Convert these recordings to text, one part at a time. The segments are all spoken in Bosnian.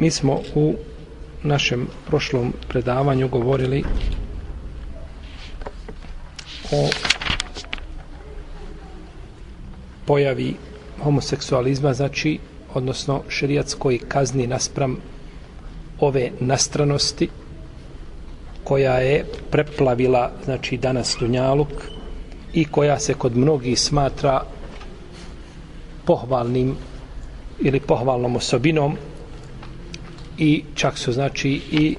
Mi smo u našem prošlom predavanju govorili o pojavi homoseksualizma, znači, odnosno šerijatskoj kazni naspram ove nastranosti koja je preplavila, znači, danas Dunjaluk i koja se kod mnogih smatra pohvalnim ili pohvalnom osobinom i čak su znači i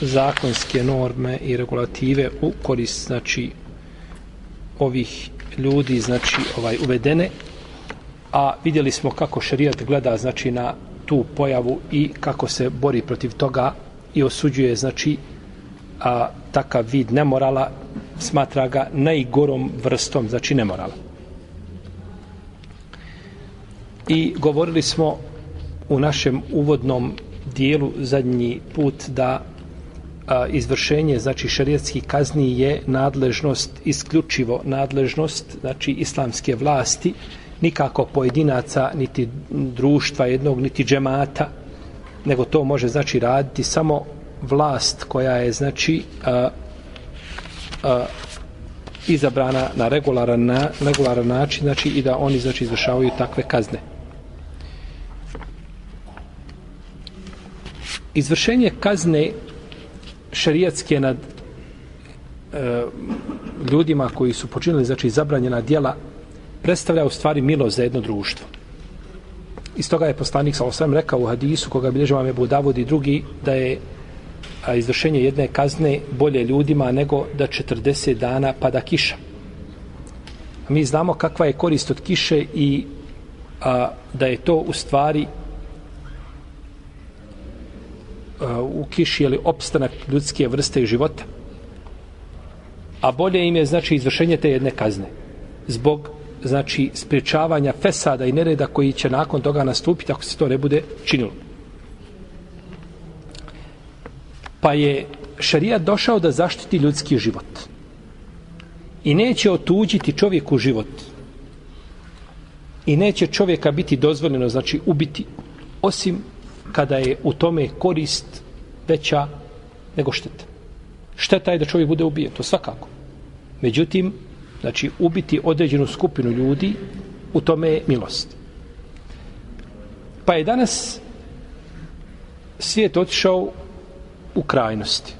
zakonske norme i regulative u korist znači ovih ljudi znači ovaj uvedene a vidjeli smo kako šerijat gleda znači na tu pojavu i kako se bori protiv toga i osuđuje znači a takav vid nemorala smatra ga najgorom vrstom znači nemorala. I govorili smo u našem uvodnom dijelu zadnji put da a, izvršenje znači šerijatskih kazni je nadležnost isključivo nadležnost znači islamske vlasti nikako pojedinaca niti društva jednog niti džemata nego to može znači raditi samo vlast koja je znači a, a, izabrana na regularan, na, regularan način znači i da oni znači izvršavaju takve kazne. Izvršenje kazne šerijatske nad e, ljudima koji su počinili znači zabranjena djela predstavlja u stvari milost za jedno društvo. Iz toga je poslanik sa osam rekao u hadisu koga bilježe vam je Budavod i drugi da je a, izvršenje jedne kazne bolje ljudima nego da 40 dana pada kiša. A mi znamo kakva je korist od kiše i a, da je to u stvari Uh, u kiši ili opstanak ljudske vrste i života. A bolje im je znači izvršenje te jedne kazne. Zbog znači spriječavanja fesada i nereda koji će nakon toga nastupiti ako se to ne bude činilo. Pa je šarijat došao da zaštiti ljudski život. I neće otuđiti čovjeku život. I neće čovjeka biti dozvoljeno, znači ubiti, osim kada je u tome korist veća nego šteta. Šteta je da čovjek bude ubijen, to svakako. Međutim, znači ubiti određenu skupinu ljudi, u tome je milost. Pa je danas svijet otišao u krajnosti.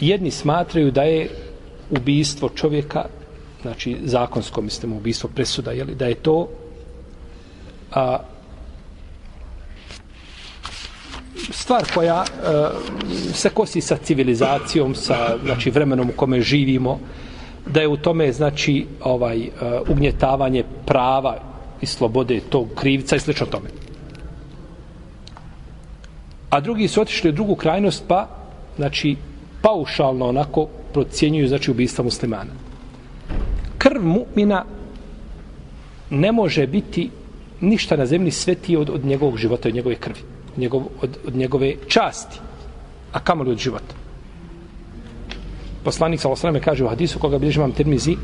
Jedni smatraju da je ubijstvo čovjeka, znači zakonsko, mislimo, ubijstvo presuda, jeli, da je to a, stvar koja a, se kosi sa civilizacijom, sa znači, vremenom u kome živimo, da je u tome znači ovaj a, ugnjetavanje prava i slobode tog krivca i slično tome. A drugi su otišli u drugu krajnost, pa znači paušalno onako procjenjuju znači ubistva muslimana. Krv mu'mina ne može biti ništa na zemlji sveti od, od njegovog života, od njegove krvi, njegov, od, od njegove časti, a kamoli od života. Poslanik sallallahu alejhi ve kaže u hadisu koga bilježi vam Tirmizi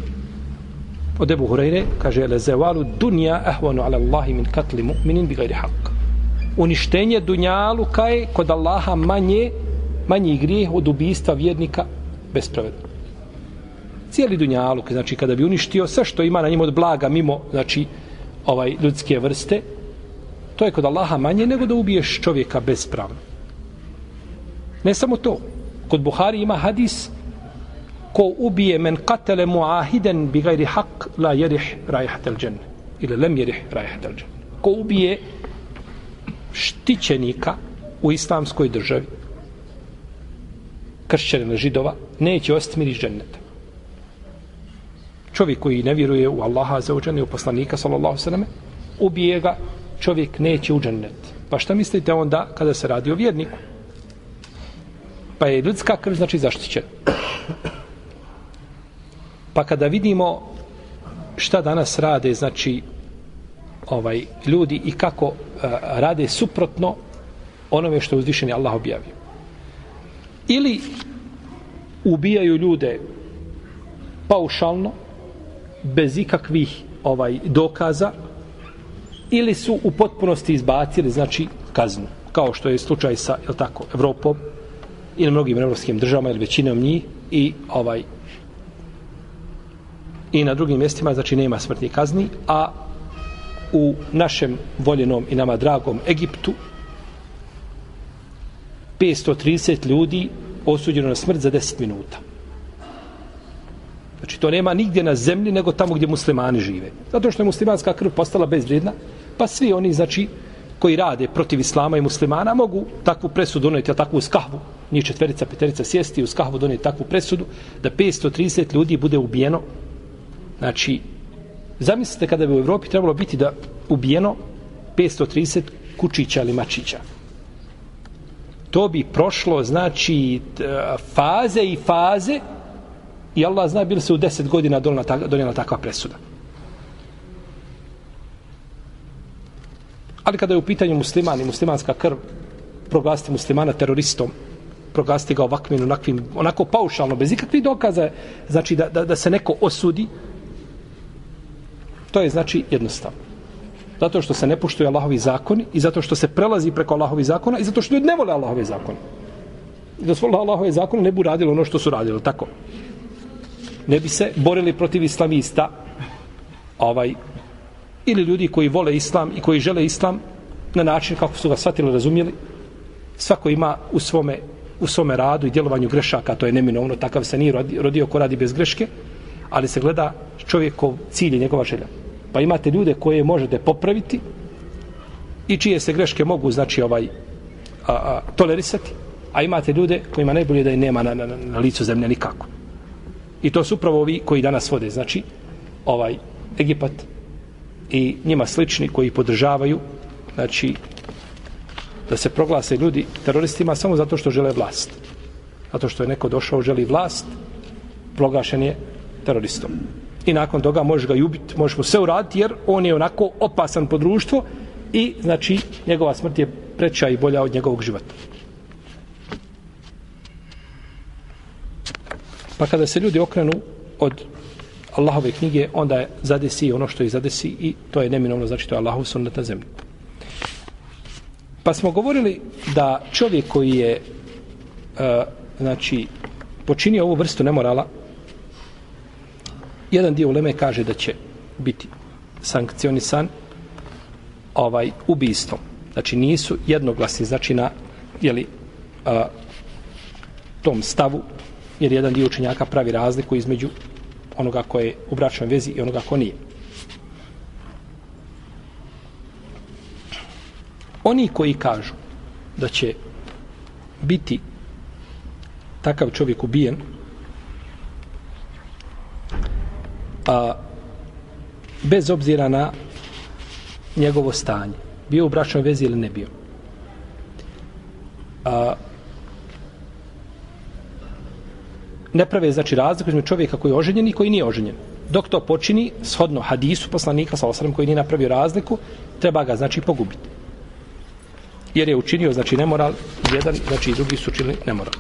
od Abu Hurajre kaže le zawalu dunya ahwanu ala Allahi min qatl mu'minin bi haqq. haq. Uništenje dunjalu kaj kod Allaha manje manji grijeh od ubistva vjernika bez pravedna. Cijeli dunjaluk, znači kada bi uništio sve što ima na njemu od blaga mimo, znači ovaj ljudske vrste, to je kod Allaha manje nego da ubiješ čovjeka bespravno. Ne samo to. Kod Buhari ima hadis ko ubije men katele muahiden bi gajri hak la jerih rajahatel džen. Ili lem jerih rajahatel džen. Ko ubije štićenika u islamskoj državi kršćanina židova neće ostati miris dženneta čovjek koji ne vjeruje u Allaha za uđene u poslanika sallallahu sallam ubije ga čovjek neće u džennet. Pa šta mislite onda kada se radi o vjerniku? Pa je ljudska krv znači zaštićena. Pa kada vidimo šta danas rade znači ovaj ljudi i kako uh, rade suprotno onome što je uzvišeni Allah objavio. Ili ubijaju ljude paušalno bez ikakvih ovaj dokaza ili su u potpunosti izbacili znači kaznu kao što je slučaj sa je tako Evropom ili mnogim evropskim državama ili većinom njih i ovaj i na drugim mjestima znači nema smrtnih kazni a u našem voljenom i nama dragom Egiptu 530 ljudi osuđeno na smrt za 10 minuta. Znači to nema nigdje na zemlji nego tamo gdje muslimani žive. Zato što je muslimanska krv postala bezvrijedna, pa svi oni znači koji rade protiv islama i muslimana mogu takvu presudu doneti, a takvu skahvu, njih četverica, peterica sjesti u skahvu doneti takvu presudu, da 530 ljudi bude ubijeno. Znači, zamislite kada bi u Evropi trebalo biti da ubijeno 530 kučića ili mačića to bi prošlo znači faze i faze i Allah zna bil se u deset godina donijela takva presuda. Ali kada je u pitanju musliman i muslimanska krv, proglasiti muslimana teroristom, proglasiti ga ovakvim, onakvim, onako paušalno, bez ikakvih dokaza, znači da, da, da se neko osudi, to je znači jednostavno. Zato što se ne poštuju Allahovi zakoni i zato što se prelazi preko Allahovi zakona i zato što ljudi ne vole Allahove zakone. I da su Allahove zakone ne bi radili ono što su radili, tako. Ne bi se borili protiv islamista ovaj, ili ljudi koji vole islam i koji žele islam na način kako su ga shvatili, razumjeli. Svako ima u svome, u svome radu i djelovanju grešaka, to je neminovno, takav se nije rodio ko radi bez greške, ali se gleda čovjekov cilj i njegova želja. Pa imate ljude koje možete popraviti i čije se greške mogu znači ovaj a, a, tolerisati a imate ljude kojima najbolje da i nema na, na, na licu zemlje nikako i to su upravo ovi koji danas vode znači ovaj Egipat i njima slični koji podržavaju znači da se proglase ljudi teroristima samo zato što žele vlast zato što je neko došao želi vlast proglašen je teroristom i nakon toga možeš ga i ubiti, možeš mu sve uraditi jer on je onako opasan po društvo i znači njegova smrt je preća i bolja od njegovog života. Pa kada se ljudi okrenu od Allahove knjige, onda je zadesi ono što je zadesi i to je neminovno, znači to je Allahov sunnet na zemlji. Pa smo govorili da čovjek koji je uh, znači počinio ovu vrstu nemorala, jedan dio uleme kaže da će biti sankcionisan ovaj ubistvom. Znači nisu jednoglasni, znači na jeli, a, tom stavu, jer jedan dio učenjaka pravi razliku između onoga ko je u bračnoj vezi i onoga ko nije. Oni koji kažu da će biti takav čovjek ubijen, a, bez obzira na njegovo stanje. Bio u bračnoj vezi ili ne bio. A, ne prave znači razliku između čovjeka koji je oženjen i koji nije oženjen. Dok to počini, shodno hadisu poslanika sa osrem koji nije napravio razliku, treba ga znači pogubiti. Jer je učinio znači nemoral jedan, znači i drugi su učinili nemoral.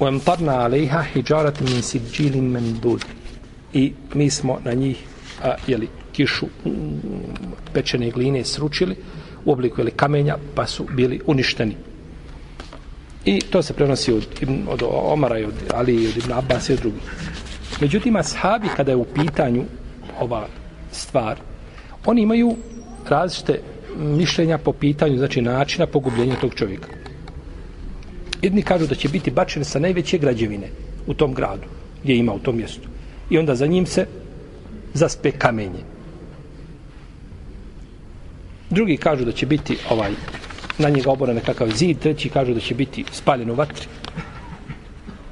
وَمْطَرْنَا عَلَيْهَا حِجَارَةٍ مِنْ سِجِّيلٍ مَنْدُودٍ I mi smo na njih a, jeli, kišu pečene gline sručili u obliku jeli, kamenja pa su bili uništeni. I to se prenosi od, od Omara i od Ali i od Ibn Abbas i od drugih. Međutim, ashabi kada je u pitanju ova stvar, oni imaju različite mišljenja po pitanju, znači načina pogubljenja tog čovjeka. Jedni kažu da će biti bačen sa najveće građevine u tom gradu, gdje ima u tom mjestu. I onda za njim se zaspe kamenje. Drugi kažu da će biti ovaj na njega obora nekakav zid, treći kažu da će biti spaljen u vatri.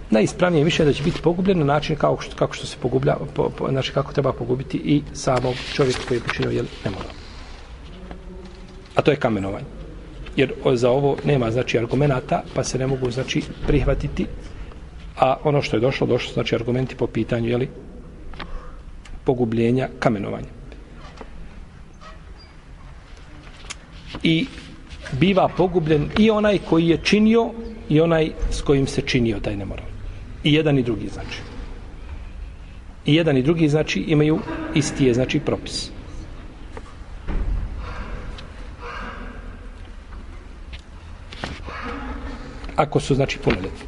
najispravnije više da će biti pogubljen na način kako što, kako što se pogublja, po, po, znači kako treba pogubiti i samog čovjeka koji je počinio jel, nemoral. A to je kamenovanje. Jer za ovo nema znači argumenata, pa se ne mogu znači prihvatiti a ono što je došlo, došlo znači argumenti po pitanju jeli, pogubljenja kamenovanja. I biva pogubljen i onaj koji je činio i onaj s kojim se činio taj nemoral. I jedan i drugi znači. I jedan i drugi znači imaju isti je znači propis. Ako su znači punoljetni.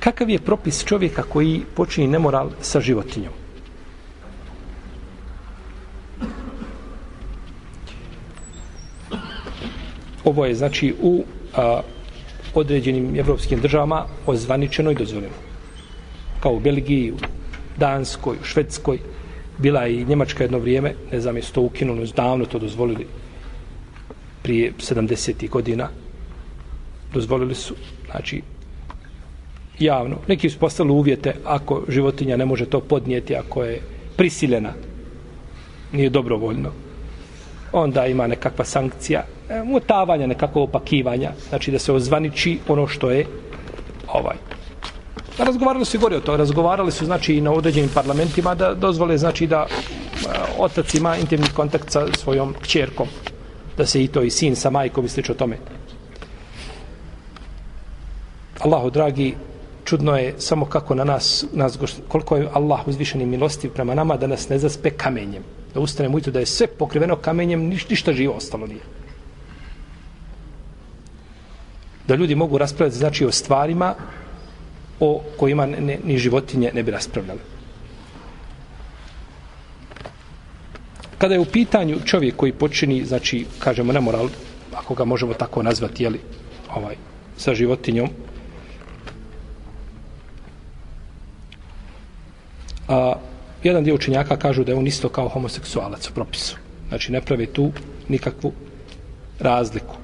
Kakav je propis čovjeka koji počini nemoral sa životinjom? Ovo je znači u a, određenim evropskim državama ozvaničeno i dozvoljeno. Kao u Belgiji, u Danskoj, u Švedskoj, bila je i Njemačka jedno vrijeme, ne znam, je to ukinulo, davno to dozvolili prije 70. godina. Dozvolili su, znači, javno. Neki su postavili uvjete ako životinja ne može to podnijeti, ako je prisiljena, nije dobrovoljno, onda ima nekakva sankcija, E, mutavanja, nekako opakivanja, znači da se ozvaniči ono što je ovaj. Razgovarali su i gore o to, razgovarali su znači i na određenim parlamentima da dozvole znači da e, otac ima intimni kontakt sa svojom kćerkom, da se i to i sin sa majkom i slično tome. Allahu dragi, čudno je samo kako na nas, nas koliko je Allah uzvišeni milostiv prema nama da nas ne zaspe kamenjem. Da ustanemo ujutro da je sve pokriveno kamenjem, niš, ništa živo ostalo nije. Da ljudi mogu raspravljati znači o stvarima o kojima ne, ne, ni životinje ne bi raspravljali. Kada je u pitanju čovjek koji počini, znači, kažemo, nemoral, ako ga možemo tako nazvati, jeli, ovaj, sa životinjom, A, jedan dio učenjaka kažu da je on isto kao homoseksualac u propisu. Znači ne pravi tu nikakvu razliku.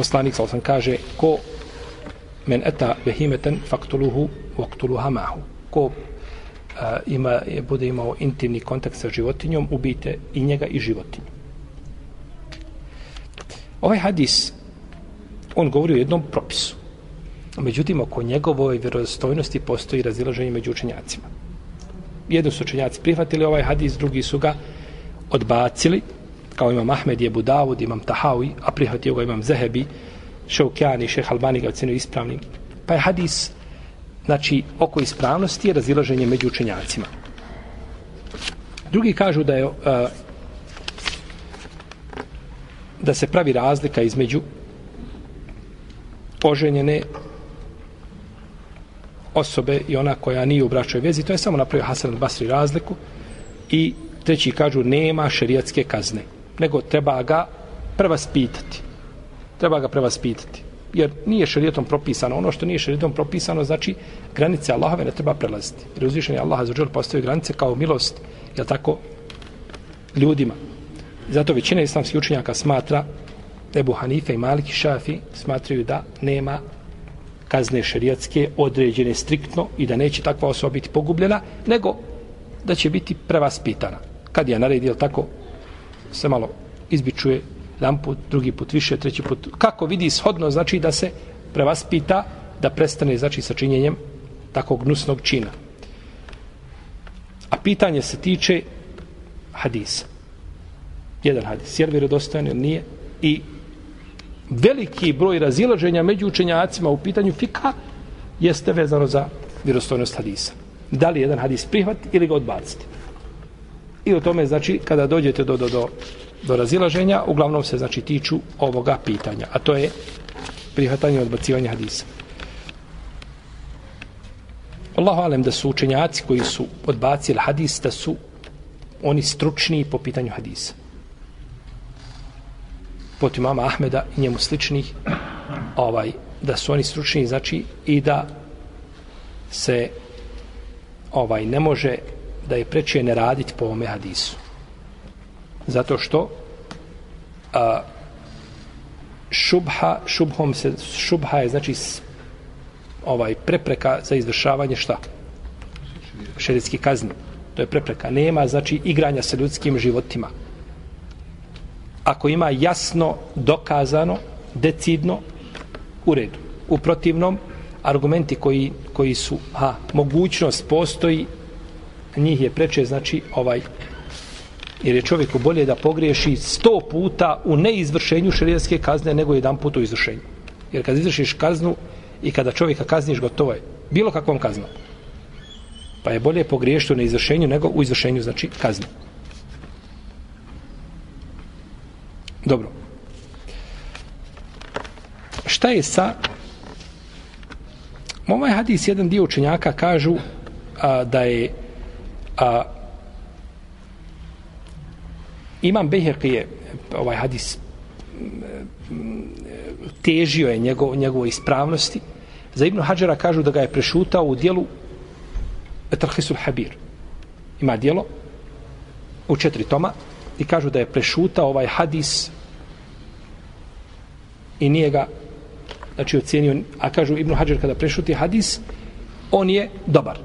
Poslanik sa osam kaže ko men eta behimeten faktuluhu vaktuluha mahu. Ko a, ima, bude imao intimni kontakt sa životinjom, ubite i njega i životinju. Ovaj hadis on govori o jednom propisu. Međutim, oko njegovoj vjerozostojnosti postoji razilaženje među učenjacima. Jedni su učenjaci prihvatili ovaj hadis, drugi su ga odbacili, kao imam Ahmed, Jebu Davud, imam Tahawi, a prihvatio ga imam Zehebi, Šaukjani, Šeh Albani ga ocenio ispravnim. Pa je hadis, znači, oko ispravnosti je razilaženje među učenjacima. Drugi kažu da je uh, da se pravi razlika između poženjene osobe i ona koja nije u bračoj vezi, to je samo napravio Hasan al-Basri razliku i treći kažu nema šerijatske kazne, nego treba ga prevaspitati. Treba ga prevaspitati. Jer nije šerijetom propisano. Ono što nije šerijetom propisano, znači granice Allahove ne treba prelaziti. Jer uzvišen je Allah za postoji granice kao milost, jel tako, ljudima. Zato većina islamskih učenjaka smatra Ebu Hanife i Maliki Šafi smatraju da nema kazne šerijatske određene striktno i da neće takva osoba biti pogubljena, nego da će biti prevaspitana. Kad je naredio tako, se malo izbičuje jedan put, drugi put više, treći put. Kako vidi shodno, znači da se prevaspita, da prestane, znači, sa činjenjem takvog gnusnog čina. A pitanje se tiče hadisa. Jedan hadis, je li vjerodostojan ili nije? I veliki broj razilaženja među učenjacima u pitanju fika jeste vezano za vjerostojnost hadisa. Da li jedan hadis prihvat ili ga odbaciti. I o tome, znači, kada dođete do, do, do, do razilaženja, uglavnom se, znači, tiču ovoga pitanja. A to je prihvatanje i odbacivanje hadisa. Allahu alem da su učenjaci koji su odbacili hadis, da su oni stručni po pitanju hadisa pot imama Ahmeda i njemu sličnih ovaj da su oni stručni znači i da se ovaj ne može da je preče ne raditi po ome hadisu zato što a, šubha šubhom se šubha je znači ovaj prepreka za izvršavanje šta? Šerijski kazni. To je prepreka. Nema, znači, igranja sa ljudskim životima. Ako ima jasno dokazano, decidno, u redu. U protivnom, argumenti koji, koji su, a, mogućnost postoji, njih je preče, znači, ovaj, jer je čovjeku bolje da pogriješi sto puta u neizvršenju šerijetske kazne nego jedan put u izvršenju. Jer kad izvršiš kaznu i kada čovjeka kazniš, gotovo je. Bilo kakvom kaznom. Pa je bolje pogriješiti u neizvršenju nego u izvršenju, znači kazne. Dobro. Šta je sa ovaj hadis jedan dio učenjaka kažu a, da je a, imam Behirke je ovaj hadis težio je njegov, njegovoj ispravnosti. Za Ibnu Hadžara kažu da ga je prešutao u dijelu Etrhisul Habir. Ima dijelo u četiri toma i kažu da je prešutao ovaj hadis i nije ga znači ocjenio, a kažu Ibnu Hadžar kada prešuti hadis on je dobar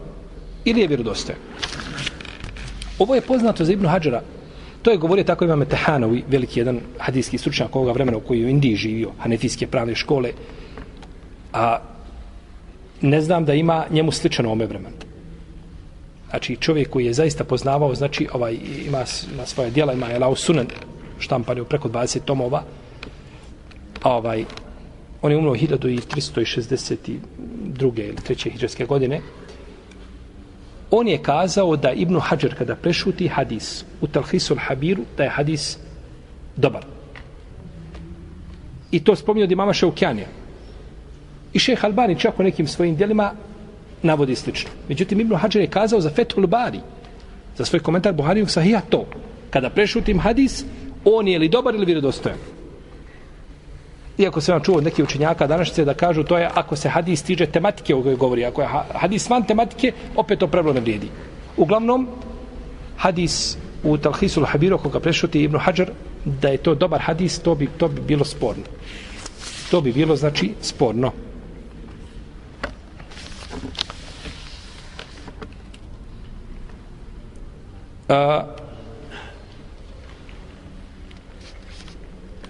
ili je vjerodostojan ovo je poznato za Ibnu Hadžara To je govorio tako ima Tehanovi, veliki jedan hadijski stručnjak ovoga vremena u koji je u Indiji živio, hanefijske pravne škole. A ne znam da ima njemu sličan ome vremenu. Znači čovjek koji je zaista poznavao, znači ovaj ima, ima svoje dijela, ima je Lao Sunan, štampan je preko 20 tomova. A ovaj, on je umro 1362. ili 3. hiđarske godine on je kazao da Ibnu Hajar kada prešuti hadis u Talhisul Habiru, da je hadis dobar. I to spominje od imama Šaukjanija. I šeh Albani čak u nekim svojim dijelima navodi slično. Međutim, Ibnu Hajar je kazao za Fethul Bari, za svoj komentar Buharijog sahija to. Kada prešutim hadis, on je li dobar ili vjerodostojan? Iako se vam čuo neki učenjaka današnjice da kažu to je ako se hadis stiže tematike o kojoj govori. Ako je hadis van tematike, opet to pravilo ne vrijedi. Uglavnom, hadis u Talhisul Habiru koga prešuti Ibnu Hajar, da je to dobar hadis, to bi, to bi bilo sporno. To bi bilo, znači, sporno. Uh,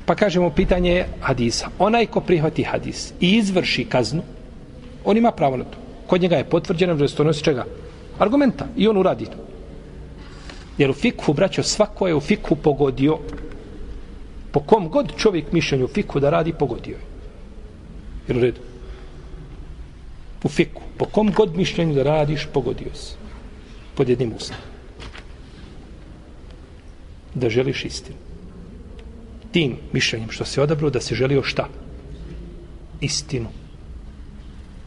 Pa kažemo pitanje hadisa. Onaj ko prihvati hadis i izvrši kaznu, on ima pravo na to. Kod njega je potvrđeno da čega? Argumenta. I on uradi to. Jer u fikhu, braćo, svako je u fikhu pogodio. Po kom god čovjek mišljenju u fikhu da radi, pogodio je. Jer u redu. U fikhu. Po kom god mišljenju da radiš, pogodio se. Pod jednim usnom. Da želiš istinu tim mišljenjem što se odabrao da se želio šta? Istinu.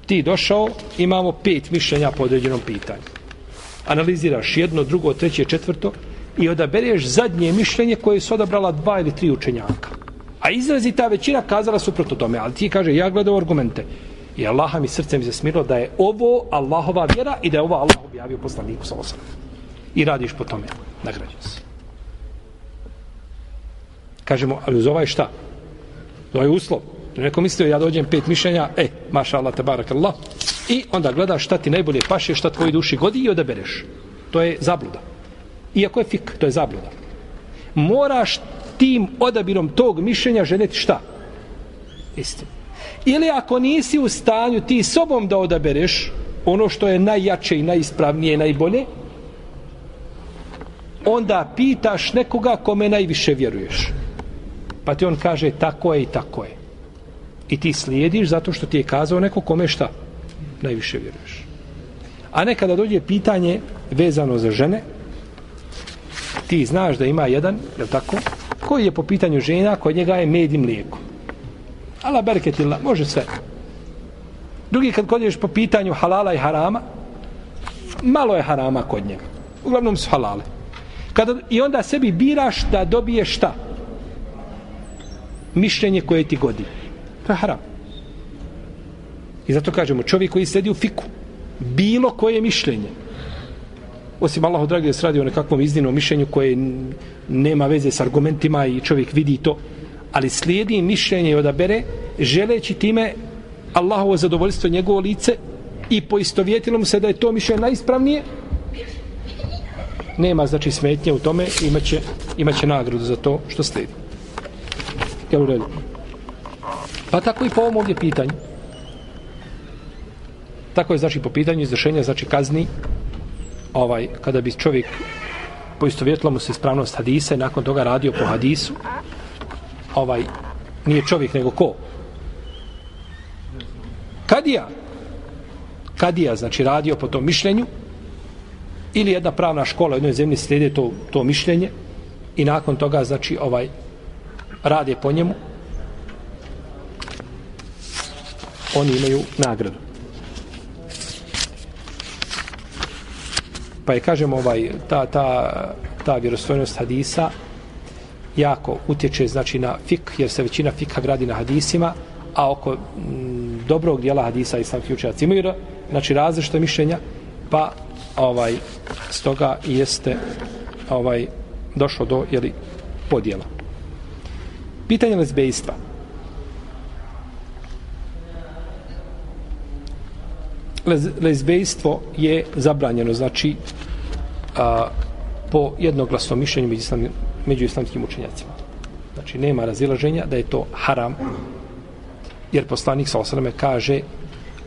Ti došao, imamo pet mišljenja po određenom pitanju. Analiziraš jedno, drugo, treće, četvrto i odabereš zadnje mišljenje koje su odabrala dva ili tri učenjaka. A izrazi ta većina kazala suprotno tome, ali ti kaže, ja gledam argumente. I Allah mi srcem se smirilo da je ovo Allahova vjera i da je ovo Allah objavio poslaniku sa osam. I radiš po tome. Nagrađen se kažemo, ali uz ovaj šta? To je uslov. Neko mislio, ja dođem pet mišljenja, e, maša Allah, tabarak Allah, i onda gledaš šta ti najbolje paše, šta tvoji duši godi i odabereš. To je zabluda. Iako je fik, to je zabluda. Moraš tim odabirom tog mišljenja ženeti šta? Istinu. Ili ako nisi u stanju ti sobom da odabereš ono što je najjače i najispravnije i najbolje, onda pitaš nekoga kome najviše vjeruješ. Pa ti on kaže tako je i tako je. I ti slijediš zato što ti je kazao neko kome šta najviše vjeruješ. A nekada dođe pitanje vezano za žene, ti znaš da ima jedan, je tako, koji je po pitanju žena, kod njega je med i mlijeko. Ala berketila, može sve. Drugi kad kodješ po pitanju halala i harama, malo je harama kod njega. Uglavnom su halale. Kada, I onda sebi biraš da dobiješ šta? Mišljenje koje ti godi. To je haram. I zato kažemo, čovjek koji sedi u fiku, bilo koje mišljenje, osim Allaho dragi da se radi o nekakvom izdinom mišljenju koje nema veze s argumentima i čovjek vidi to, ali slijedi mišljenje i odabere, želeći time Allahovo zadovoljstvo njegovo lice i poistovjetilo mu se da je to mišljenje najispravnije, nema znači smetnje u tome, imaće, imaće nagradu za to što slijedi. Jel u redu? Pa tako i po ovom ovdje pitanju. Tako je znači po pitanju izvršenja znači kazni ovaj kada bi čovjek poistovjetilo mu se ispravnost hadisa i nakon toga radio po hadisu ovaj nije čovjek nego ko kadija kadija znači radio po tom mišljenju ili jedna pravna škola u jednoj zemlji slijede to, to mišljenje i nakon toga znači ovaj rade po njemu oni imaju nagradu. Pa je kažemo ovaj ta, ta, ta vjerostojnost hadisa jako utječe znači na fik jer se većina fika gradi na hadisima a oko m, dobrog dijela hadisa islamski učenjaci imaju znači različite mišljenja pa ovaj stoga jeste ovaj došlo do jeli, podjela pitanje lezbejstva Lez, lezbejstvo je zabranjeno znači a, po jednoglasnom mišljenju među, islam, među islamskim učenjacima. Znači nema razilaženja da je to haram jer poslanik sa osaleme kaže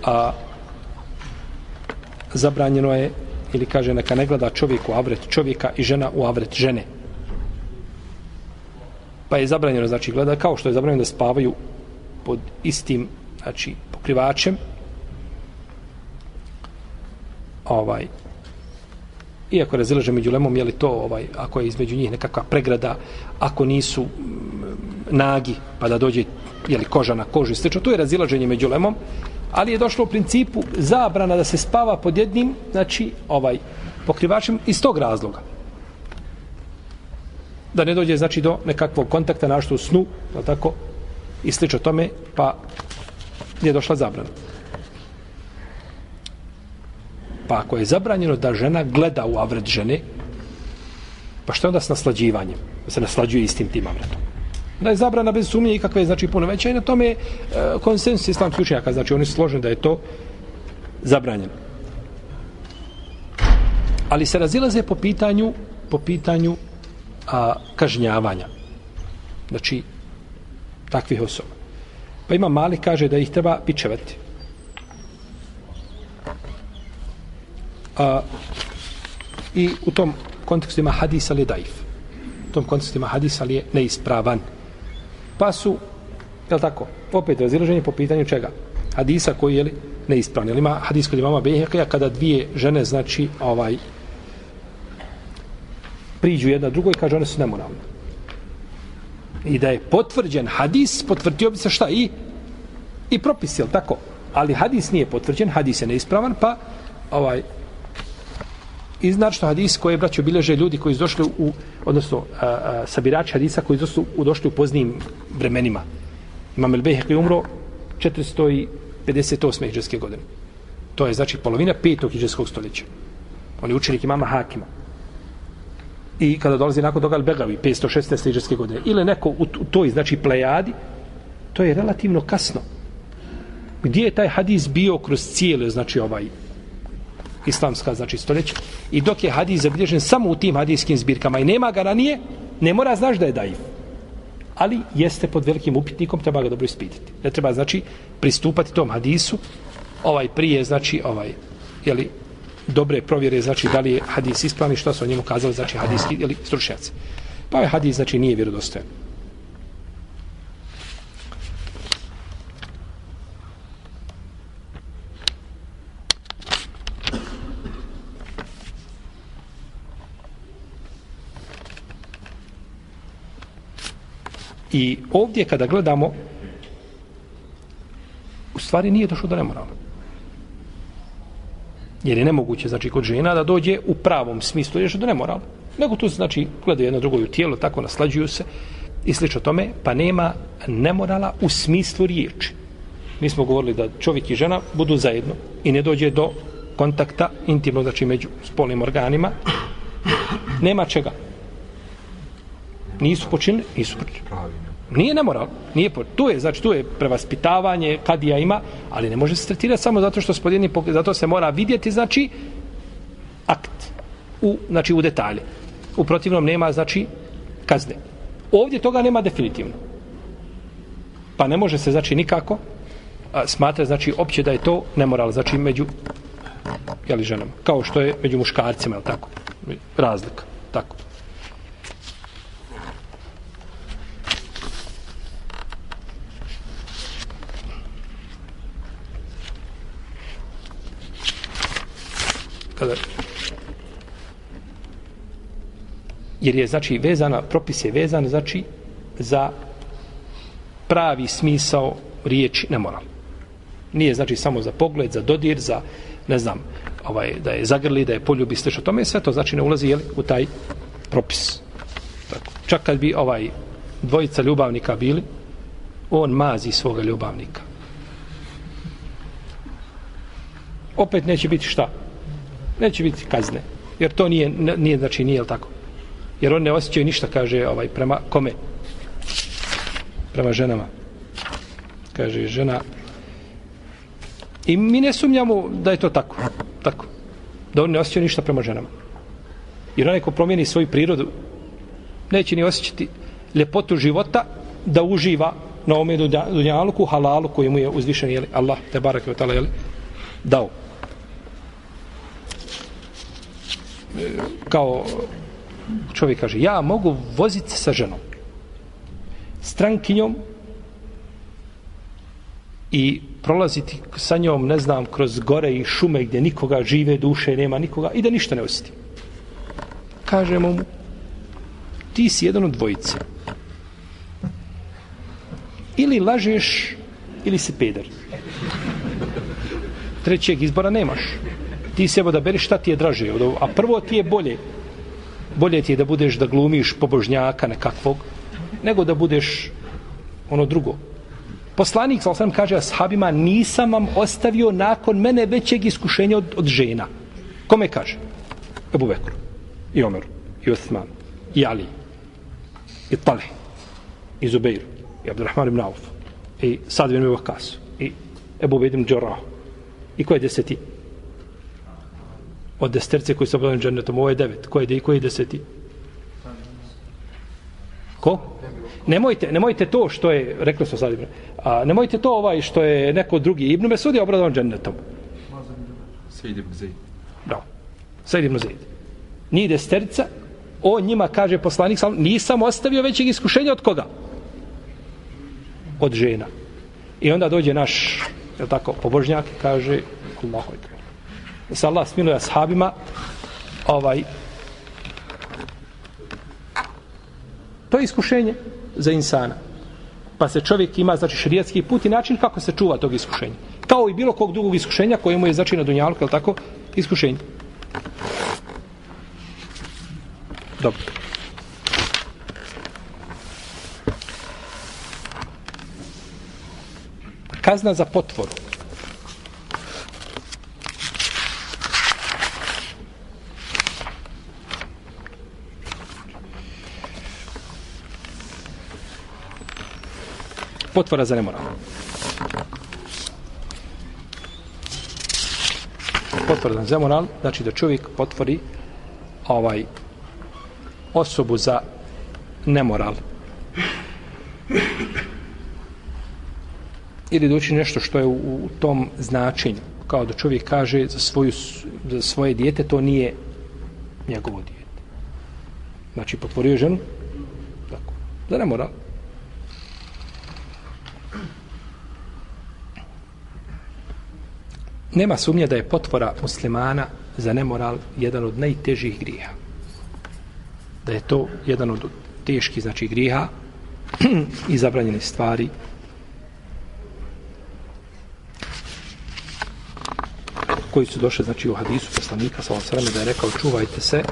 a zabranjeno je ili kaže neka ne gleda čovjek u avret čovjeka i žena u avret žene pa je zabranjeno znači gleda kao što je zabranjeno da spavaju pod istim znači pokrivačem ovaj iako razilaže među lemom je li to ovaj ako je između njih nekakva pregrada ako nisu mm, nagi pa da dođe je li koža na kožu i to je razilaženje među lemom ali je došlo u principu zabrana da se spava pod jednim, znači, ovaj, pokrivačem iz tog razloga. Da ne dođe, znači, do nekakvog kontakta našto u snu, je tako, i slično tome, pa je došla zabrana. Pa ako je zabranjeno da žena gleda u avret žene, pa što je onda s naslađivanjem? Da se naslađuje istim tim avretom da je zabrana bez sumnje ikakve znači puno veća i na tome je e, konsensus islamskih učenjaka znači oni su složeni da je to zabranjeno ali se razilaze po pitanju po pitanju a, kažnjavanja. Znači takvih osoba. Pa ima mali kaže da ih treba pičevati. A, i u tom kontekstu ima hadis ali daif. U tom kontekstu ima hadis ali je neispravan. Pa su, je tako, opet razilaženje po pitanju čega? Hadisa koji je li neispravni. Ima hadis kod imama Behekija kada dvije žene, znači, ovaj, priđu jedna drugoj i kaže one su nemoralne. I da je potvrđen hadis, potvrdio bi se šta i i propis, jel tako? Ali hadis nije potvrđen, hadis je neispravan, pa ovaj, I znači što hadis koje braće obilježe ljudi koji su došli u, odnosno a, a, sabirači hadisa koji su u, došli u poznijim vremenima. Imam El Behek je umro 458. iđeske godine. To je znači polovina petog iđeskog stoljeća. On je učenik imama Hakima. I kada dolazi nakon toga Al-Begavi, 516. iđeske godine, ili neko u, toj, znači, plejadi, to je relativno kasno. Gdje je taj hadis bio kroz cijelo, znači, ovaj, islamska znači stoljeća i dok je hadis zabilježen samo u tim hadijskim zbirkama i nema ga ranije ne mora znaš da je daiv. ali jeste pod velikim upitnikom treba ga dobro ispitati ne treba znači pristupati tom hadisu ovaj prije znači ovaj je li dobre provjere znači da li je hadis ispravni što su o njemu kazali znači hadijski ili stručnjaci pa ovaj hadis znači nije vjerodostojan I ovdje kada gledamo u stvari nije došlo do nemorala. Jer je nemoguće, znači, kod žena da dođe u pravom smislu, jer je do nemorala. Nego tu, znači, gledaju jedno drugo u tijelo, tako naslađuju se i slično tome, pa nema nemorala u smislu riječi. Mi smo govorili da čovjek i žena budu zajedno i ne dođe do kontakta intimno, znači, među spolnim organima. Nema čega nisu počinili, nisu počinili. Nije nemoral, nije po, tu je, znači tu je prevaspitavanje kad ja ima, ali ne može se tretirati samo zato što spodjedni, zato se mora vidjeti, znači, akt u, znači, u detalje. U protivnom nema, znači, kazne. Ovdje toga nema definitivno. Pa ne može se, znači, nikako smatra, znači, opće da je to nemoral, znači, među jeli, ženama. Kao što je među muškarcima, je tako? Razlika. Tako. Jer je znači vezana propis je vezan znači za pravi smisao riječi nemoral. nije znači samo za pogled za dodir za ne znam ovaj da je zagrli da je poljubi što tome sve to znači ne ulazi je u taj propis. Tako. Čak kad bi ovaj dvojica ljubavnika bili on mazi svoga ljubavnika. Opet neće biti šta? Neće biti kazne jer to nije nije znači nije tako? Jer on ne osjećaju ništa kaže ovaj prema kome? Prema ženama. Kaže žena i mi ne sumnjamo da je to tako tako da on ne osjećaju ništa prema ženama. Jer onaj ko promijeni svoju prirodu neće ni osjećati ljepotu života da uživa na ome dunjaluku halalu koji mu je uzvišen jeli, Allah te barak je tala, jeli, dao. Kao čovjek kaže, ja mogu voziti sa ženom, strankinjom i prolaziti sa njom, ne znam, kroz gore i šume gdje nikoga žive, duše, nema nikoga i da ništa ne osjeti. Kažemo mu, ti si jedan od dvojice. Ili lažeš, ili si peder. Trećeg izbora nemaš. Ti se da beriš šta ti je draže. A prvo ti je bolje bolje ti je da budeš da glumiš pobožnjaka nekakvog, nego da budeš ono drugo. Poslanik, sal sam kaže ashabima, nisam vam ostavio nakon mene većeg iskušenja od, od žena. Kome kaže? Ebu Bekru, i Omeru, i Osman, i Ali, i Talih, i Zubeiru, i Abdurrahman ibn Auf, i Sad ibn Vakas, i Ebu Bedim Džorah. I ko je deseti? Od desterce koji su obavljeni džennetom. Ovo je devet. Ko je, ko je deseti? Ko? Nemojte, nemojte to što je, rekli smo sad, a, nemojte to ovaj što je neko drugi. Ibn Mesud je obradovan džennetom. Sejid ibn Zaid. Da. Sejid ibn Zaid. Nije desterca, on njima kaže poslanik, sam, nisam ostavio većeg iskušenja od koga? Od žena. I onda dođe naš, je tako, pobožnjak kaže, Allahu ekber da se Allah smiluje ashabima ovaj to je iskušenje za insana. Pa se čovjek ima znači šerijatski put i način kako se čuva tog iskušenja. Kao i bilo kog drugog iskušenja koje mu je znači na dunjalu je tako? Iskušenje. Dobro. Kazna za potvoru. Potvora za nemoral. Potvora za nemoral, znači da čovjek potvori ovaj osobu za nemoral. Ili da nešto što je u, u tom značenju. Kao da čovjek kaže za, svoju, za svoje dijete, to nije njegovo dijete. Znači, potvorio ženu, tako, za nemoral. Nema sumnje da je potvora muslimana za nemoral jedan od najtežih griha. Da je to jedan od teških znači griha i zabranjene stvari koji su došli znači u hadisu poslanika sa osrame da je rekao čuvajte se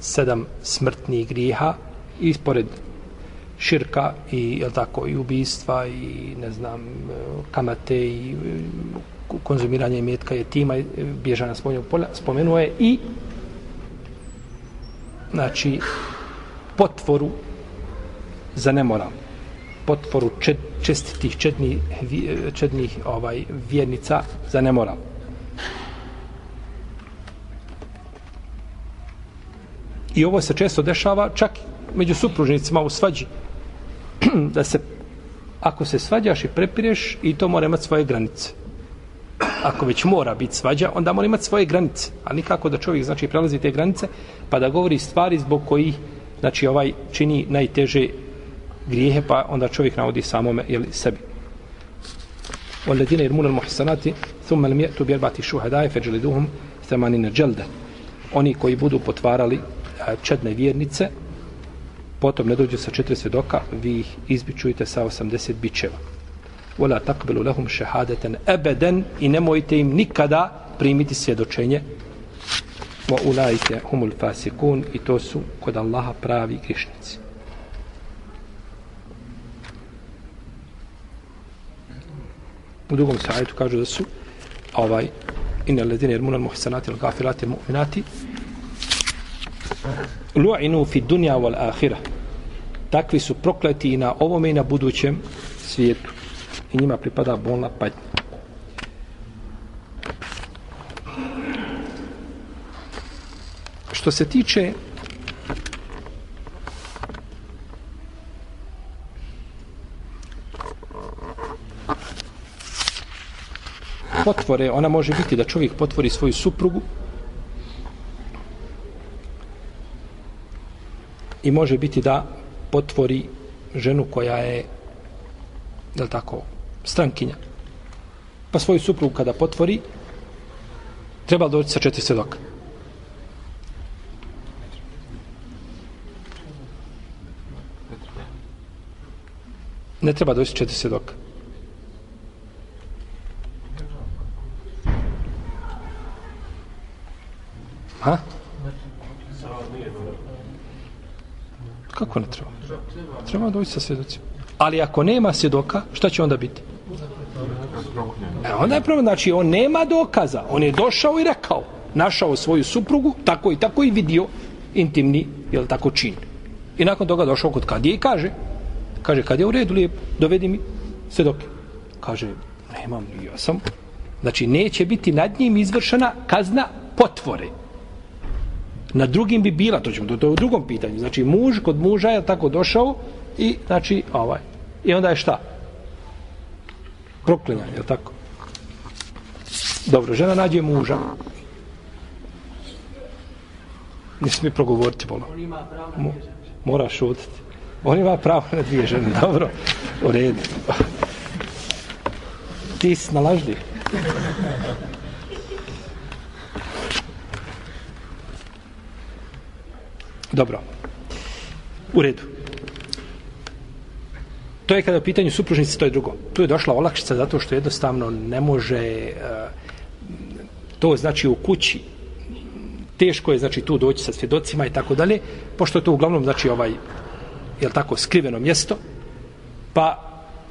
sedam smrtnih griha ispored širka i jel tako i ubistva i ne znam kamate i konzumiranje imetka je tima e, bježana spoljnog polja spomenuo je i znači potvoru za nemoral potporu čet, čestitih četnih, e, četnih ovaj, vjernica za nemoral. I ovo se često dešava čak među supružnicima u svađi. da se, ako se svađaš i prepireš, i to mora imati svoje granice Ako već mora biti svađa, onda mora imati svoje granice. A nikako da čovjek znači prelazi te granice, pa da govori stvari zbog kojih znači ovaj čini najteže grijehe, pa onda čovjek navodi samome ili sebi. والذين يرمون المحصنات ثم لم يأتوا بأربعة شهداء فجلدوهم ثمانين جلدة oni koji budu potvarali čedne vjernice potom ne dođu sa četiri svjedoka vi ih izbičujete sa 80 bičeva ولا تقبلوا لهم shahadatan abadan i nemojte im nikada primiti svjedočenje. wa ulaike humul fasikun i to su kod Allaha pravi grišnici u drugom sajetu kažu da su ovaj inna ledine irmuna muhsanati al-gafirati mu'minati lu'inu fi dunja wal ahira takvi su prokleti i na ovome i na budućem svijetu i njima pripada bolna patnja. Što se tiče potvore, ona može biti da čovjek potvori svoju suprugu i može biti da potvori ženu koja je je tako, strankinja. Pa svoju suprugu kada potvori, treba doći sa četiri svjedoka. Ne treba doći sa četiri svjedoka. Ha? Kako ne treba? Treba doći sa svjedocima. Ali ako nema svjedoka, šta će onda biti? Onda je problem, znači on nema dokaza. On je došao i rekao, našao svoju suprugu, tako i tako i vidio intimni, jel tako, čin. I nakon toga došao kod kadije i kaže, kaže, kad je u redu, lijep, dovedi mi svedoke. Kaže, nemam, ja sam. Znači, neće biti nad njim izvršena kazna potvore. Na drugim bi bila, to ćemo, to, to je u drugom pitanju. Znači, muž kod muža je tako došao i, znači, ovaj. I onda je šta? Proklinjanje, je tako? Dobro, žena nađe muža. Nisi mi progovoriti, bolo. On ima pravo na dvije žene. Moraš šutiti. On ima pravo na dvije žene, dobro. U redu. Ti si nalažljiv. Dobro. U redu. To je kada u pitanju supružnice, to je drugo. Tu je došla olakšica zato što jednostavno ne može uh, to znači u kući teško je znači tu doći sa svjedocima i tako dalje, pošto je to uglavnom znači ovaj je tako skriveno mjesto, pa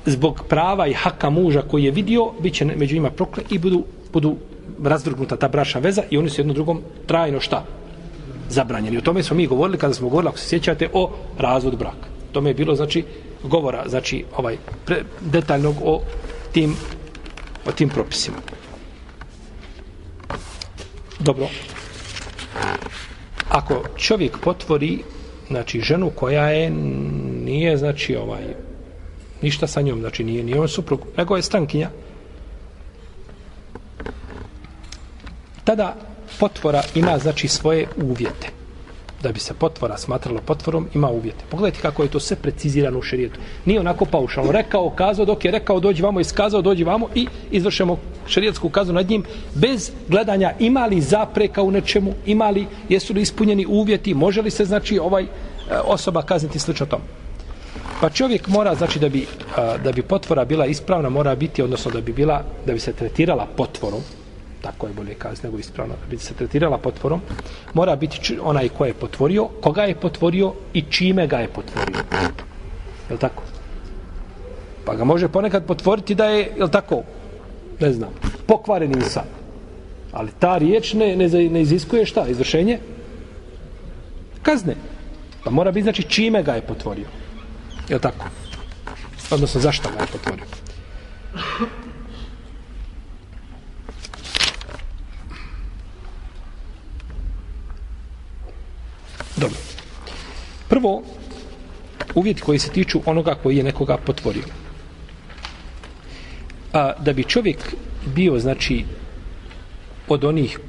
zbog prava i haka muža koji je vidio, biće među njima prokle i budu, budu razvrgnuta ta brašna veza i oni su jedno drugom trajno šta? zabranjeni. O tome smo mi govorili kada smo govorili, ako se sjećate, o razvod braka. Tome je bilo, znači, govora, znači, ovaj, pre, detaljnog o tim, o tim propisima. Dobro. Ako čovjek potvori, znači, ženu koja je, nije, znači, ovaj, ništa sa njom, znači, nije, nije on suprug, nego je strankinja, tada potvora ima znači svoje uvjete da bi se potvora smatralo potvorom ima uvjete. Pogledajte kako je to sve precizirano u šerijetu. Nije onako paušalno. Rekao, kazao, dok je rekao dođi vamo, iskazao, dođi vamo i izvršemo šerijetsku kazu nad njim bez gledanja ima li zapreka u nečemu, ima li, jesu li ispunjeni uvjeti, može li se znači ovaj e, osoba kazniti slično tom. Pa čovjek mora, znači da bi, e, da bi potvora bila ispravna, mora biti, odnosno da bi bila, da bi se tretirala potvorom, tako je bolje kaz nego ispravno, da bi se tretirala potvorom, mora biti onaj ko je potvorio, koga je potvorio i čime ga je potvorio. Je li tako? Pa ga može ponekad potvoriti da je, je li tako, ne znam, pokvaren insan. Ali ta riječ ne, ne, ne iziskuje šta? Izvršenje? Kazne. Pa mora biti znači čime ga je potvorio. Je li tako? Odnosno, zašto ga je potvorio? Dobro. Prvo, uvjeti koji se tiču onoga koji je nekoga potvorio. A, da bi čovjek bio, znači, od onih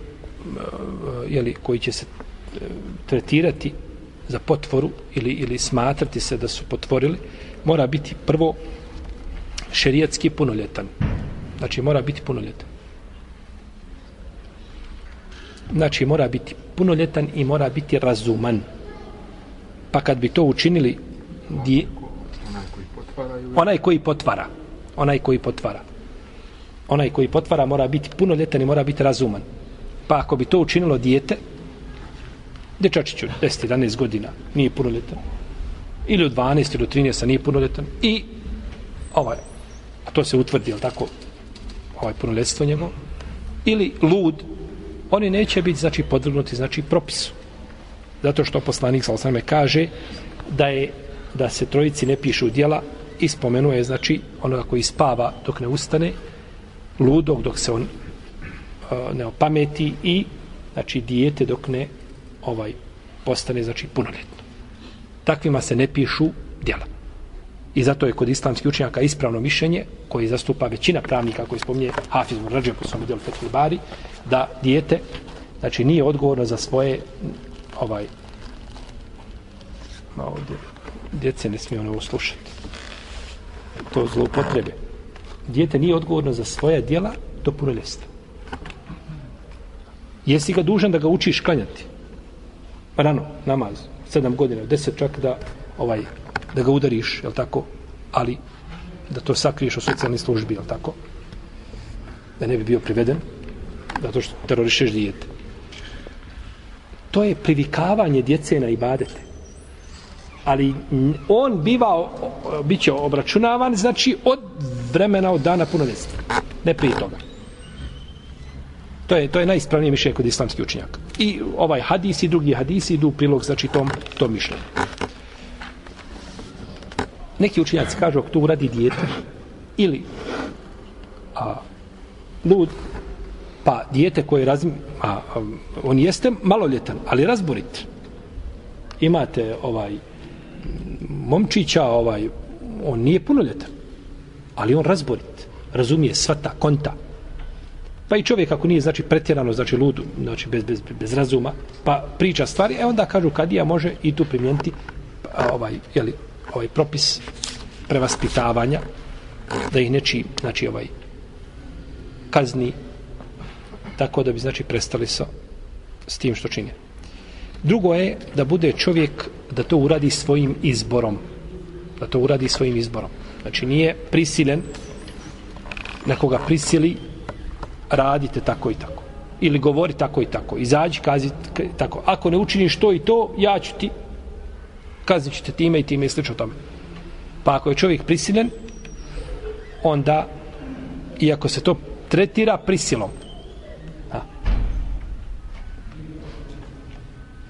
jeli, koji će se e, tretirati za potvoru ili, ili smatrati se da su potvorili, mora biti prvo šerijatski punoljetan. Znači, mora biti punoljetan. Znači, mora biti punoljetan i mora biti razuman. Pa kad bi to učinili di... onaj koji potvara onaj koji potvara. Onaj koji potvara. Mora biti punoljetan i mora biti razuman. Pa ako bi to učinilo dijete dečačiću 10-11 godina nije punoljetan. Ili od 12 ili od 13 nije punoljetan. I ovaj a to se utvrdi, jel tako? Ovaj punoljetstvo njegov ili lud oni neće biti znači podvrgnuti znači propisu. Zato što poslanik sallallahu alejhi kaže da je da se trojici ne pišu djela i spomenuje znači onoga koji spava dok ne ustane ludog dok se on uh, ne opameti i znači dijete dok ne ovaj postane znači punoljetno. Takvima se ne pišu djela i zato je kod islamskih učenjaka ispravno mišljenje koji zastupa većina pravnika koji spominje Hafiz Murrađe po svom djelu Fethul Bari da dijete znači nije odgovorno za svoje ovaj ovdje djece ne smije ono slušati. To zloupotrebe. Djete nije odgovorno za svoja djela do punoljestva jesi ga dužan da ga učiš klanjati? Rano, namaz sedam godina, deset čak da ovaj, da ga udariš, je tako? Ali da to sakriješ u socijalni službi, je tako? Da ne bi bio priveden zato što terorišeš dijete. To je privikavanje djece na ibadete. Ali on biva bit će obračunavan znači od vremena od dana punoljetstva ne prije toga. To je, to je najispravnije mišljenje kod islamskih učenjaka. I ovaj hadis i drugi hadisi idu u prilog znači tom, tom mišljenju neki učinjaci kažu ako to uradi dijete ili a, lud pa dijete koje razmi a, a, on jeste maloljetan ali razborit imate ovaj momčića, ovaj, on nije punoljetan, ali on razborit, razumije svata, konta. Pa i čovjek ako nije znači pretjerano, znači ludu, znači bez, bez, bez razuma, pa priča stvari, e onda kažu kadija može i tu primijeniti ovaj, jeli, ovaj propis prevaspitavanja, da ih neči, znači ovaj, kazni, tako da bi znači prestali sa s tim što čine. Drugo je da bude čovjek da to uradi svojim izborom. Da to uradi svojim izborom. Znači nije prisilen nekoga prisili radite tako i tako. Ili govori tako i tako. Izađi, kazi tako. Ako ne učiniš to i to, ja ću ti kaznit ćete time i time i slično tome. Pa ako je čovjek prisilen, onda, iako se to tretira prisilom, a,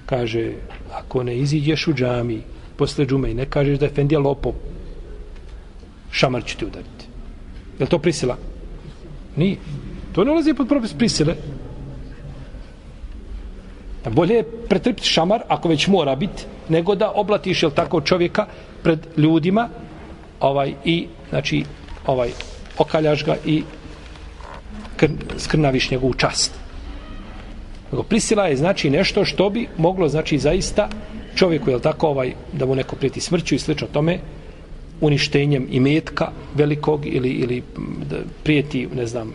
kaže, ako ne iziđeš u džami posle džume i ne kažeš da je Fendija lopov, šamar ću ti udariti. Je to prisila? Nije. To ne ulazi pod propis prisile. Bolje je pretrpiti šamar, ako već mora biti, nego da oblatiš, jel tako, čovjeka pred ljudima ovaj i, znači, ovaj, okaljaš ga i kr, skrnaviš njegovu čast. Nego prisila je znači nešto što bi moglo znači zaista čovjeku jel tako ovaj da mu neko prijeti smrću i slično tome uništenjem imetka velikog ili ili da prijeti ne znam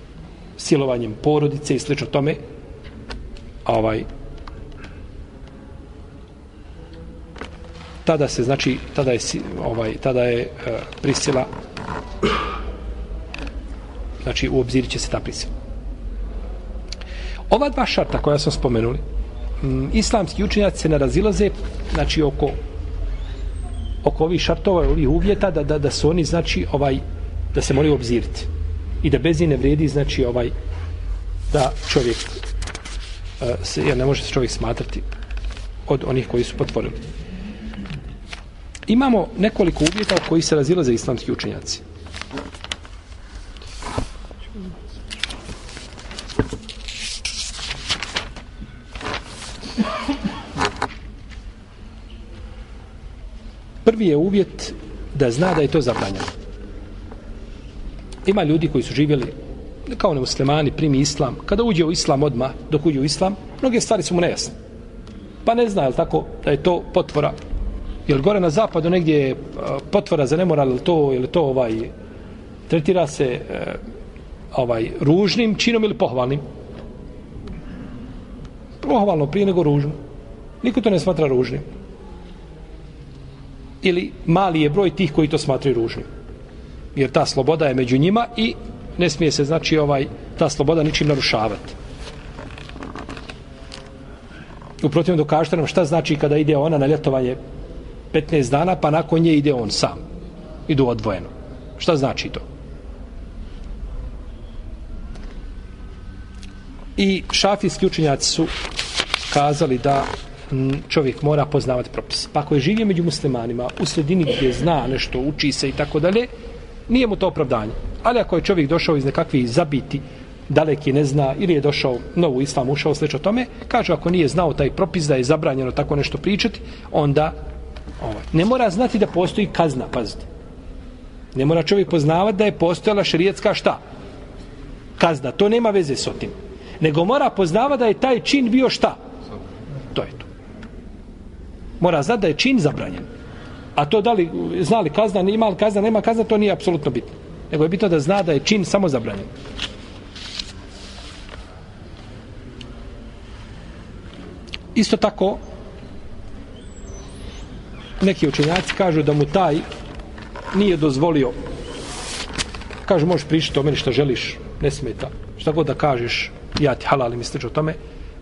silovanjem porodice i slično tome ovaj tada se znači tada je ovaj tada je uh, prisila znači u obzir će se ta prisila Ova dva šarta koja smo spomenuli, m, islamski učenjaci se ne razilaze, znači oko oko ovih šartova, ovih uvjeta, da, da, da su oni, znači, ovaj, da se moraju obziriti. I da bez ne vredi, znači, ovaj, da čovjek, uh, se, jer ne može se čovjek smatrati od onih koji su potvorili. Imamo nekoliko uvjeta koji se razilaze islamski učenjaci. Prvi je uvjet da zna da je to zabranjeno. Ima ljudi koji su živjeli kao nemuslimani, primi islam. Kada uđe u islam odma dok uđe u islam, mnoge stvari su mu nejasne. Pa ne zna, je tako, da je to potvora. Jer gore na zapadu negdje je potvora za nemoral, ili to, ili to ovaj, tretira se eh, ovaj ružnim činom ili pohvalnim? Pohvalno prije nego ružno. Niko to ne smatra ružnim ili mali je broj tih koji to smatraju ružnim. Jer ta sloboda je među njima i ne smije se, znači, ovaj, ta sloboda ničim narušavati. Uprotivno dokažete nam šta znači kada ide ona na ljetovanje 15 dana, pa nakon nje ide on sam. Idu odvojeno. Šta znači to? I šafijski učenjaci su kazali da čovjek mora poznavati propis. Pa ako je živio među muslimanima u sredini gdje zna nešto, uči se i tako dalje, nije mu to opravdanje. Ali ako je čovjek došao iz nekakvih zabiti, daleki ne zna ili je došao novu islam, ušao sveč o tome, kaže ako nije znao taj propis da je zabranjeno tako nešto pričati, onda ovaj, ne mora znati da postoji kazna, pazite. Ne mora čovjek poznavati da je postojala šerijetska šta? Kazna, to nema veze s otim. Nego mora poznavati da je taj čin bio šta? To je to mora znati da je čin zabranjen. A to da li znali kazna, ima li kazna, nema kazna, to nije apsolutno bitno. Nego je bitno da zna da je čin samo zabranjen. Isto tako, neki učenjaci kažu da mu taj nije dozvolio. Kažu možeš pričati o meni što želiš ne smeta, šta god da kažeš ja ti halalim i o tome.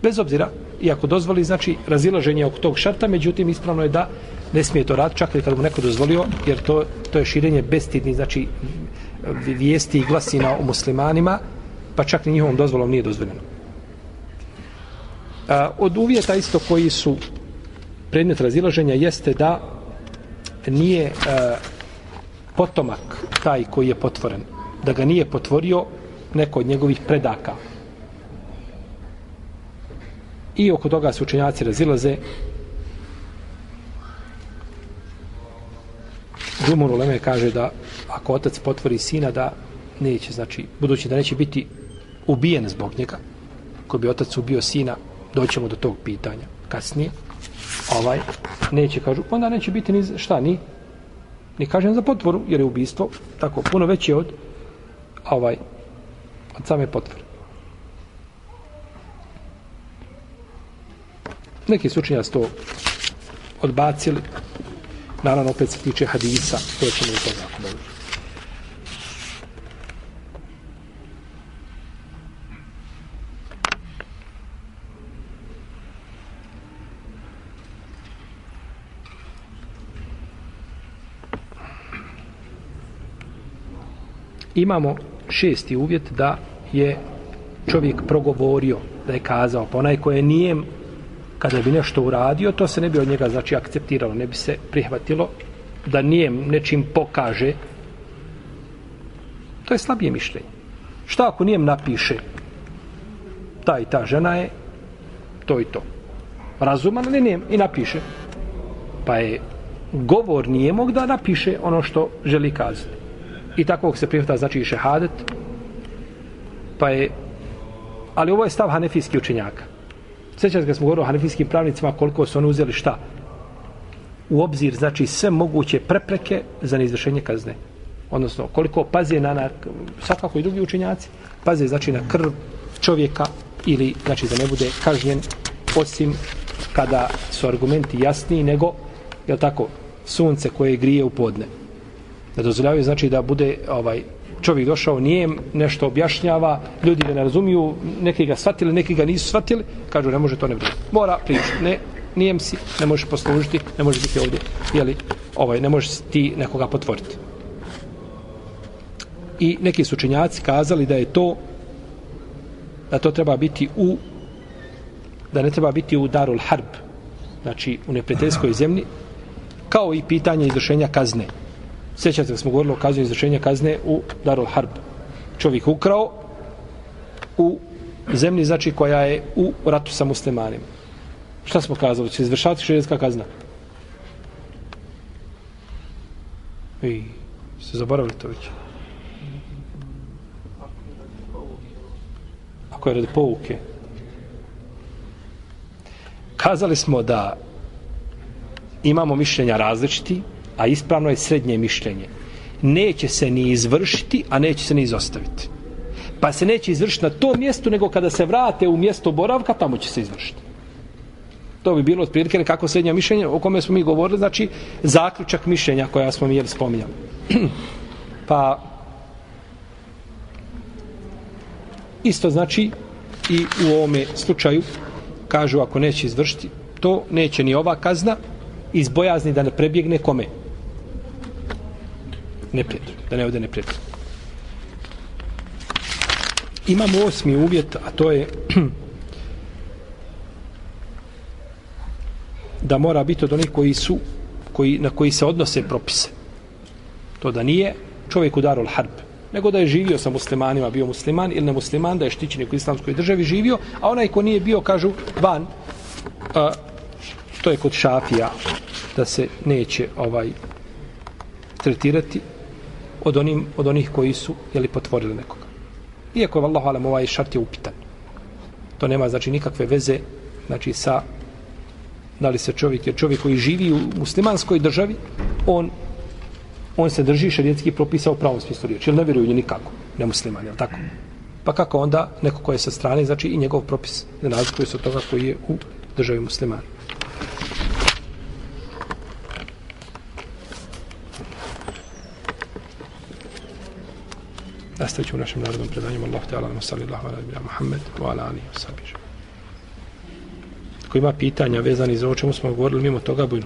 Bez obzira, iako dozvoli, znači razilaženje oko tog šarta, međutim ispravno je da ne smije to raditi, čak i kad mu neko dozvolio, jer to, to je širenje bestidni, znači vijesti i glasina o muslimanima, pa čak ni njihovom dozvolom nije dozvoljeno. A, od uvjeta isto koji su predmet razilaženja jeste da nije e, potomak taj koji je potvoren, da ga nije potvorio neko od njegovih predaka, I oko toga se učenjaci razilaze. Džumur Uleme kaže da ako otac potvori sina da neće, znači, budući da neće biti ubijen zbog njega, ko bi otac ubio sina, doćemo do tog pitanja kasnije, ovaj, neće, kažu, onda neće biti ni šta, ni, ni kažem za potvoru, jer je ubistvo tako puno veće od ovaj, od same potvore. Neki su učenjaci to odbacili. Naravno, opet se tiče hadisa, to ćemo u to ako Imamo šesti uvjet da je čovjek progovorio, da je kazao, pa onaj koje nije kada bi nešto uradio, to se ne bi od njega znači akceptiralo, ne bi se prihvatilo da nije nečim pokaže. To je slabije mišljenje. Šta ako nijem napiše ta i ta žena je to i to. Razuman ali nijem i napiše. Pa je govor nijemog da napiše ono što želi kazati. I takvog se prihvata znači i šehadet. Pa je ali ovo je stav hanefijski učenjaka. Sjećate kad smo govorili o hanefijskim pravnicima koliko su oni uzeli šta? U obzir, znači, sve moguće prepreke za neizvršenje kazne. Odnosno, koliko paze na, na svakako i drugi učenjaci, paze, znači, na krv čovjeka ili, znači, da ne bude kažnjen osim kada su argumenti jasniji nego, je tako, sunce koje grije u podne. Da dozvoljavaju, znači, da bude ovaj čovjek došao, nije nešto objašnjava, ljudi ga ne razumiju, neki ga shvatili, neki ga nisu shvatili, kažu ne može to ne bude. Mora pričati, ne, nijem si, ne možeš poslužiti, ne može biti ovdje, jeli, ovaj, ne možeš ti nekoga potvoriti. I neki su kazali da je to, da to treba biti u, da ne treba biti u Darul Harb, znači u neprijateljskoj zemlji, kao i pitanje izvršenja kazne. Sjećate da smo govorili o kazu izvršenja kazne u Darul Harb. Čovjek ukrao u zemlji, znači, koja je u ratu sa muslimanima. Šta smo kazali? Će izvršati širijetska kazna? I se zaboravili to već. Ako je radi pouke. Kazali smo da imamo mišljenja različiti, a ispravno je srednje mišljenje. Neće se ni izvršiti, a neće se ni izostaviti. Pa se neće izvršiti na tom mjestu, nego kada se vrate u mjesto boravka, tamo će se izvršiti. To bi bilo otprilike kako srednje mišljenje o kome smo mi govorili, znači zaključak mišljenja koja smo mi jeli spominjali. pa isto znači i u ovome slučaju kažu ako neće izvršiti to neće ni ova kazna iz bojazni da ne prebjegne kome neprijatelj da ne ode neprijatelj. Imamo osmi uvjet a to je da mora biti od onih koji su koji, na koji se odnose propise. To da nije čovjek udarul harb nego da je živio sa muslimanima, bio musliman ili nemusliman, da je štićenik u islamskoj državi živio, a onaj ko nije bio, kažu, van, a, to je kod šafija, da se neće ovaj tretirati od, onim, od onih koji su jeli, potvorili nekoga. Iako je, vallahu alam, ovaj šart je upitan. To nema, znači, nikakve veze, znači, sa da li se čovjek, jer čovjek koji živi u muslimanskoj državi, on on se drži šarijetski propisa u pravom smislu riječi, jer ne vjeruju nje nikako, ne musliman, je tako? Pa kako onda neko ko je sa strane, znači i njegov propis ne razlikuje se od toga koji je u državi muslimana. Nastavit ću u našem narodnom predanju. Allah te alam, salli Allah, ala bila Muhammed, wa ala ali, wa sabiš. Ako ima pitanja vezani za ovo čemu smo govorili, mimo toga bujno.